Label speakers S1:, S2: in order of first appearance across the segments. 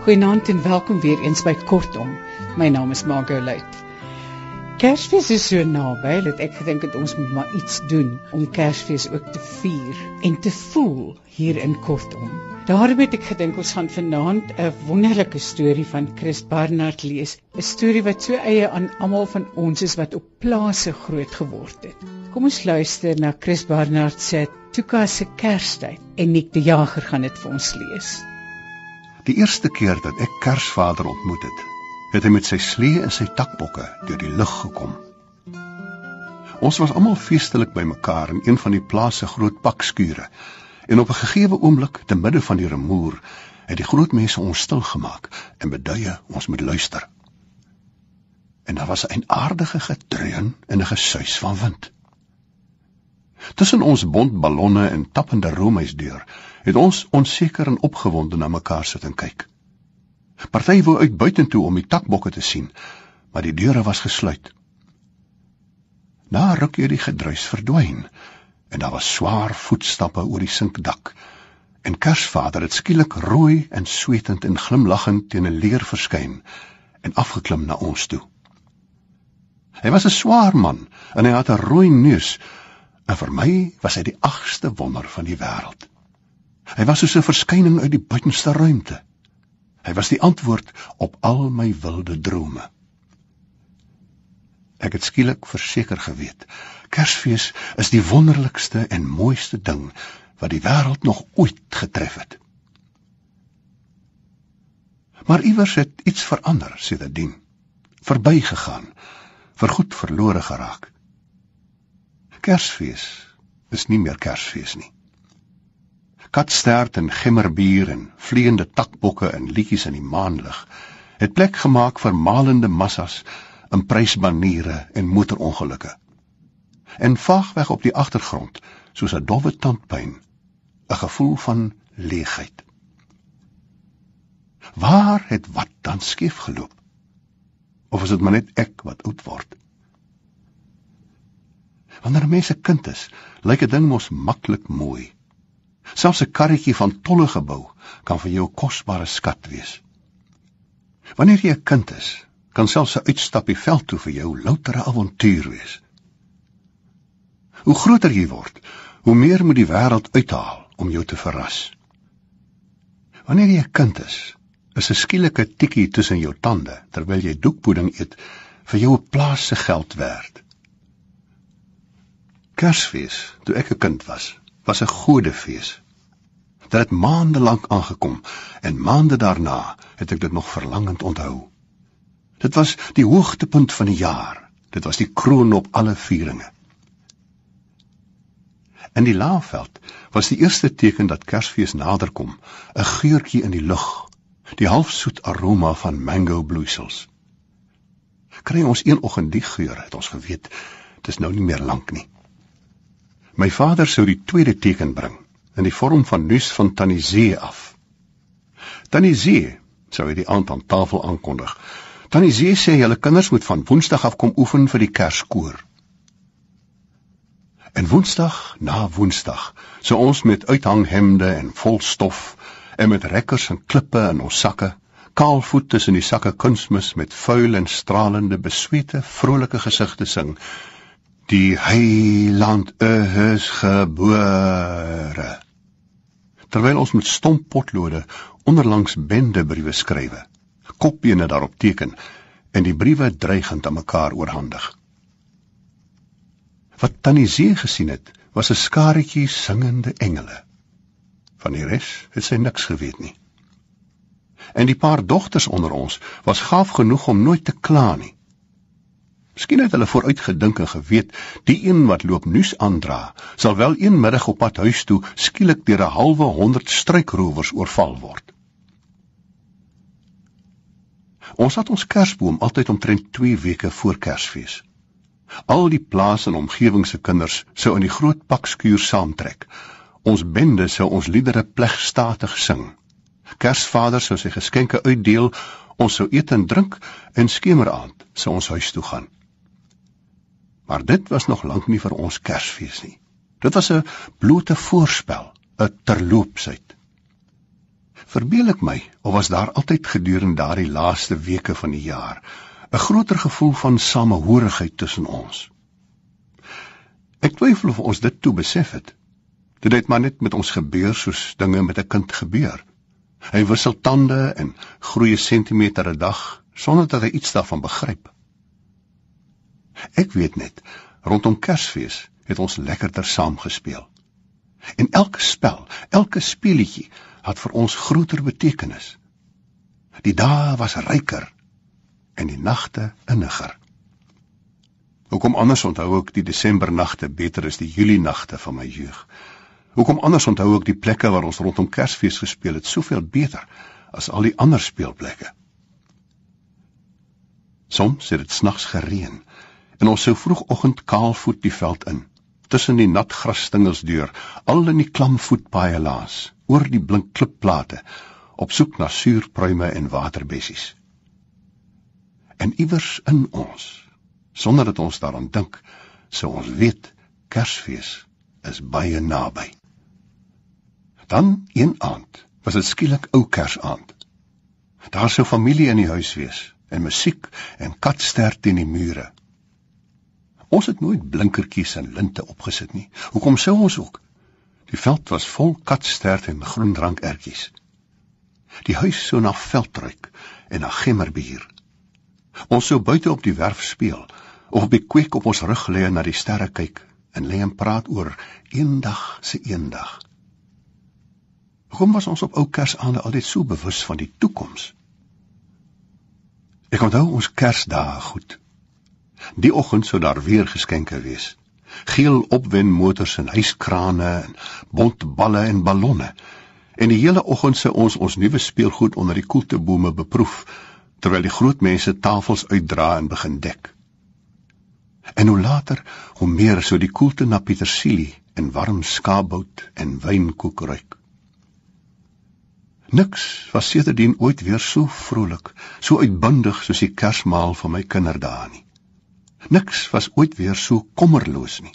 S1: Goeienaand en welkom weer eens by Kortom. My naam is Margot Luit. Kersfees is so naby dat ek gedink het ons moet maar iets doen om Kersfees ook te vier en te voel hier in Kortom. Daarom het ek gedink ons gaan vanaand 'n wonderlike storie van Chris Barnard lees, 'n storie wat so eie aan almal van ons is wat op plase groot geword het. Kom ons luister na Chris Barnard se Tuka se Kerstyd en Nick die Jager gaan dit vir ons lees.
S2: Die eerste keer dat ek Kersvader ontmoet het, het hy met sy slee en sy takbokke deur die lug gekom. Ons was almal feestelik bymekaar in een van die plaas se groot pakskure. En op 'n gegeewe oomblik, te midde van die rumoer, het die groot mense ons stil gemaak en beduie ons moet luister. En daar was 'n aardige gedreun en 'n gesuis van wind. Tussen ons bont ballonne en tappende roomhuisdeur het ons onseker en opgewonde na mekaar sit en kyk. Party wou uit buitentoe om die takbokke te sien, maar die deure was gesluit. Na rukkie het die gedruis verdwyn en daar was swaar voetstappe oor die sinkdak. En Kersvader het skielik rooi en swetend en glimlaggend teen 'n leer verskyn en afgeklim na ons toe. Hy was 'n swaar man en hy het 'n rooi neus. En vir my was hy die agste wonder van die wêreld. Hy was soos 'n verskyning uit die buitenste ruimte. Hy was die antwoord op al my wilde drome. Ek het skielik verseker geweet, Kersfees is die wonderlikste en mooiste ding wat die wêreld nog ooit getref het. Maar iewers het iets verander sedertdien, verbygegaan, vergoed verlore geraak. Kersfees is nie meer Kersfees nie katstert en gemmerbier en vleiende takbokke en liedjies in die maanlig het plek gemaak vir malende massas in prysbaniere en motorongelukke. En vaagweg op die agtergrond, soos 'n dowwe tandpyn, 'n gevoel van leegheid. Waar het wat dan skief geloop? Of is dit maar net ek wat oud word? Wanneer 'n mens 'n kind is, lyk 'n ding mos maklik mooi. Selfs 'n karretjie van tolle gebou kan vir jou 'n kosbare skat wees. Wanneer jy 'n kind is, kan selfs 'n uitstappie veld toe vir jou loutere avontuur wees. Hoe groter jy word, hoe meer moet die wêreld uithaal om jou te verras. Wanneer jy 'n kind is, is 'n skielike tikkie tussen jou tande terwyl jy doekpudding eet vir jou 'n plaas se geld werd. Kersfees, toe ek 'n kind was, was 'n godefees. Dit het maande lank aangekom en maande daarna het ek dit nog verlangend onthou. Dit was die hoogtepunt van die jaar. Dit was die kroon op alle vieringe. In die laafveld was die eerste teken dat Kersfees naderkom, 'n geurtjie in die lug, die halfsoet aroma van mango bloeisels. Kry ons een oggend die geur, het ons geweet, dit is nou nie meer lank nie. My vader sou die tweede teken bring in die vorm van nuus van Tannie Zee af. Tannie Zee sou hy die aand aan tafel aankondig. Tannie Zee sê julle kinders moet van Woensdag af kom oefen vir die Kerskoor. En Woensdag na Woensdag sou ons met uithanghemde en vol stof en met rekkers en klippe in ons sakke kaalvoet tussen die sakke kunsmis met vuil en stralende beswete vrolike gesigte sing die heiland is gebore. Terwyl ons met stomp potlode onderlangs bende briewe skrywe, kopbene daarop teken en die briewe dreigend aan mekaar oorhandig. Wat Tannie See gesien het, was 'n skaretjie singende engele. Van die res het sy niks geweet nie. En die paar dogters onder ons was gaaf genoeg om nooit te kla nie. Miskien het hulle vooruit gedink en geweet die een wat loop nuus aandra, sal wel een middag op pad huis toe skielik deur 'n halwe 100 struikrowers oorval word. Ons het ons Kersboom altyd omtrent 2 weke voor Kersfees. Al die plaas en omgewing se kinders sou in die groot pakskuur saamtrek. Ons bende sou ons liedere plegstatig sing. Kersvader sou sy geskenke uitdeel, ons sou eet en drink en skemeraand sou ons huis toe gaan. Maar dit was nog lank nie vir ons Kersfees nie. Dit was 'n blote voorspel, 'n terloopsheid. Verbeel ek my of was daar altyd gedurende daardie laaste weke van die jaar 'n groter gevoel van samehorigheid tussen ons? Ek twyfel of ons dit toe besef het. Dit het maar net met ons gebeur soos dinge met 'n kind gebeur. Hy wissel tande en groei 'n sentimeter 'n dag sonder dat hy iets daarvan begryp. Ek weet net, rondom Kersfees het ons lekkerder saam gespeel. En elke spel, elke speletjie het vir ons groter betekenis. Die dae was ryker en die nagte inniger. Hoekom anders onthou ek die Desembernagte beter as die Julie nagte van my jeug? Hoekom anders onthou ek die plekke waar ons rondom Kersfees gespeel het soveel beter as al die ander speelplekke? Soms het dit snags gereën en ons sou vroegoggend kaalvoet die veld in tussen die nat grasstingels deur al in die klam voetpaaie laas oor die blink klipplate op soek na suurpruime en waterbessies. En iewers in ons sonder dat ons daaraan dink sou ons weet kersfees is baie naby. Dan een aand was dit skielik ou kersaand. Daar sou familie in die huis wees en musiek en katstert in die mure Ons het nooit blinkertjies en linte opgesit nie. Hoekom sou ons ook? Die veld was vol katstert en groen drankertjies. Die huis sou na veld ruik en na gemmerbier. Ons sou buite op die werf speel of op die kweek op ons rug lê en na die sterre kyk en lê en praat oor eendag se eendag. Hoekom was ons op ou Kersaande altyd so bewus van die toekoms? Ek onthou ons Kersdae goed. Die oggend sou daar weer geskenke wees. Geel opwenmotors en hyskrane en bontballe en ballonne. En die hele oggend sou ons ons nuwe speelgoed onder die koeltebome beproef terwyl die groot mense tafels uitdra en begin dek. En hoe later, hoe meer sou die koelte na petersilie en warm skaapbout en wynkoek ruik. Niks was sedertdien ooit weer so vrolik, so uitbundig soos die Kersmaal van my kinderdae nie. Niks was ooit weer so kommerloos nie.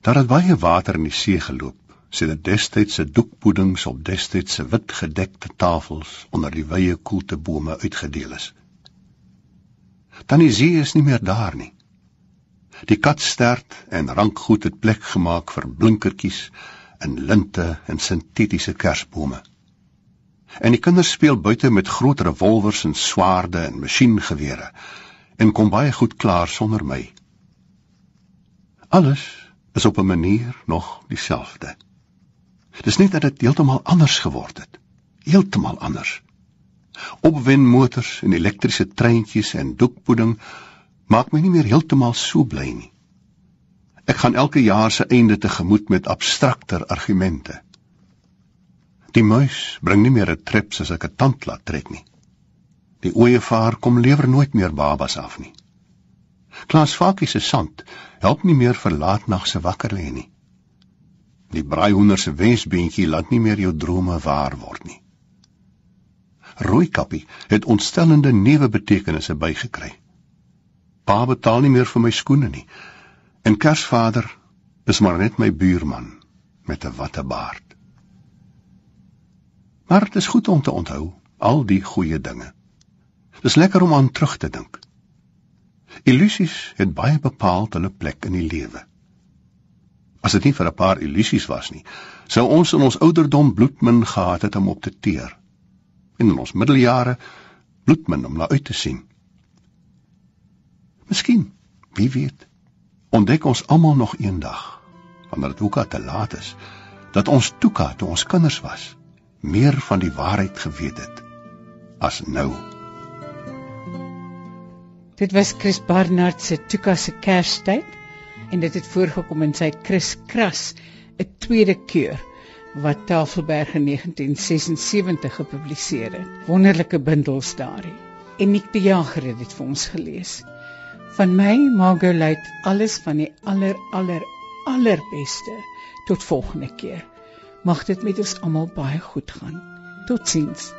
S2: Daar het baie water in die see geloop, sê dit destydse doekpoedings op destydse wit gedekte tafels onder die wye koeltebome uitgedeel is. Dan die see is nie meer daar nie. Die katstert en rankgoed het plek gemaak vir blinkertjies en linte en sintetiese kersbome. En die kinders speel buite met groot revolvers en swaarde en masjiengewere en kom baie goed klaar sonder my. Alles is op 'n manier nog dieselfde. Dis net dat dit heeltemal anders geword het. Heeltemal anders. Opwindmotors en elektriese treintjies en doekpoeding maak my nie meer heeltemal so bly nie. Ek gaan elke jaar se einde tegemoet met abstrakter argumente. Die muis bring nie meer 'n trip soos ek 'n tand laat trek nie. Die ooievaar kom lewer nooit meer babas af nie. Klaas Fakkie se sand help nie meer vir laatnag se wakker lê nie. Die braaihoender se wensbeentjie laat nie meer jou drome waar word nie. Rooikappie het ontstellende nuwe betekenisse bygekry. Pa betaal nie meer vir my skoene nie. En Kersvader is maar net my buurman met 'n watte baard. Maar dit is goed om te onthou al die goeie dinge. Dis lekker om aan terug te dink. Illusies het baie bepaal hulle plek in die lewe. As dit nie vir 'n paar illusies was nie, sou ons in ons ouderdom bloedmin gehad het om op te teer. En in ons middeljare bloedmin om na uit te sien. Miskien, wie weet, ontdek ons almal nog eendag, wanneer dit ook al te laat is, dat ons toeka toe ons kinders was, meer van die waarheid geweet het as nou.
S1: Dit was Chris Barnard se Tuka se Kerstyd en dit het voorgekom in sy Chris Kras, 'n tweede keer wat Tafelberg in 1976 gepubliseer het. Wonderlike bundels daarin. En Nick die Jager het dit vir ons gelees. Van my Margolite alles van die aller aller allerbeste tot volgende keer. Mag dit met ons almal baie goed gaan. Totsiens.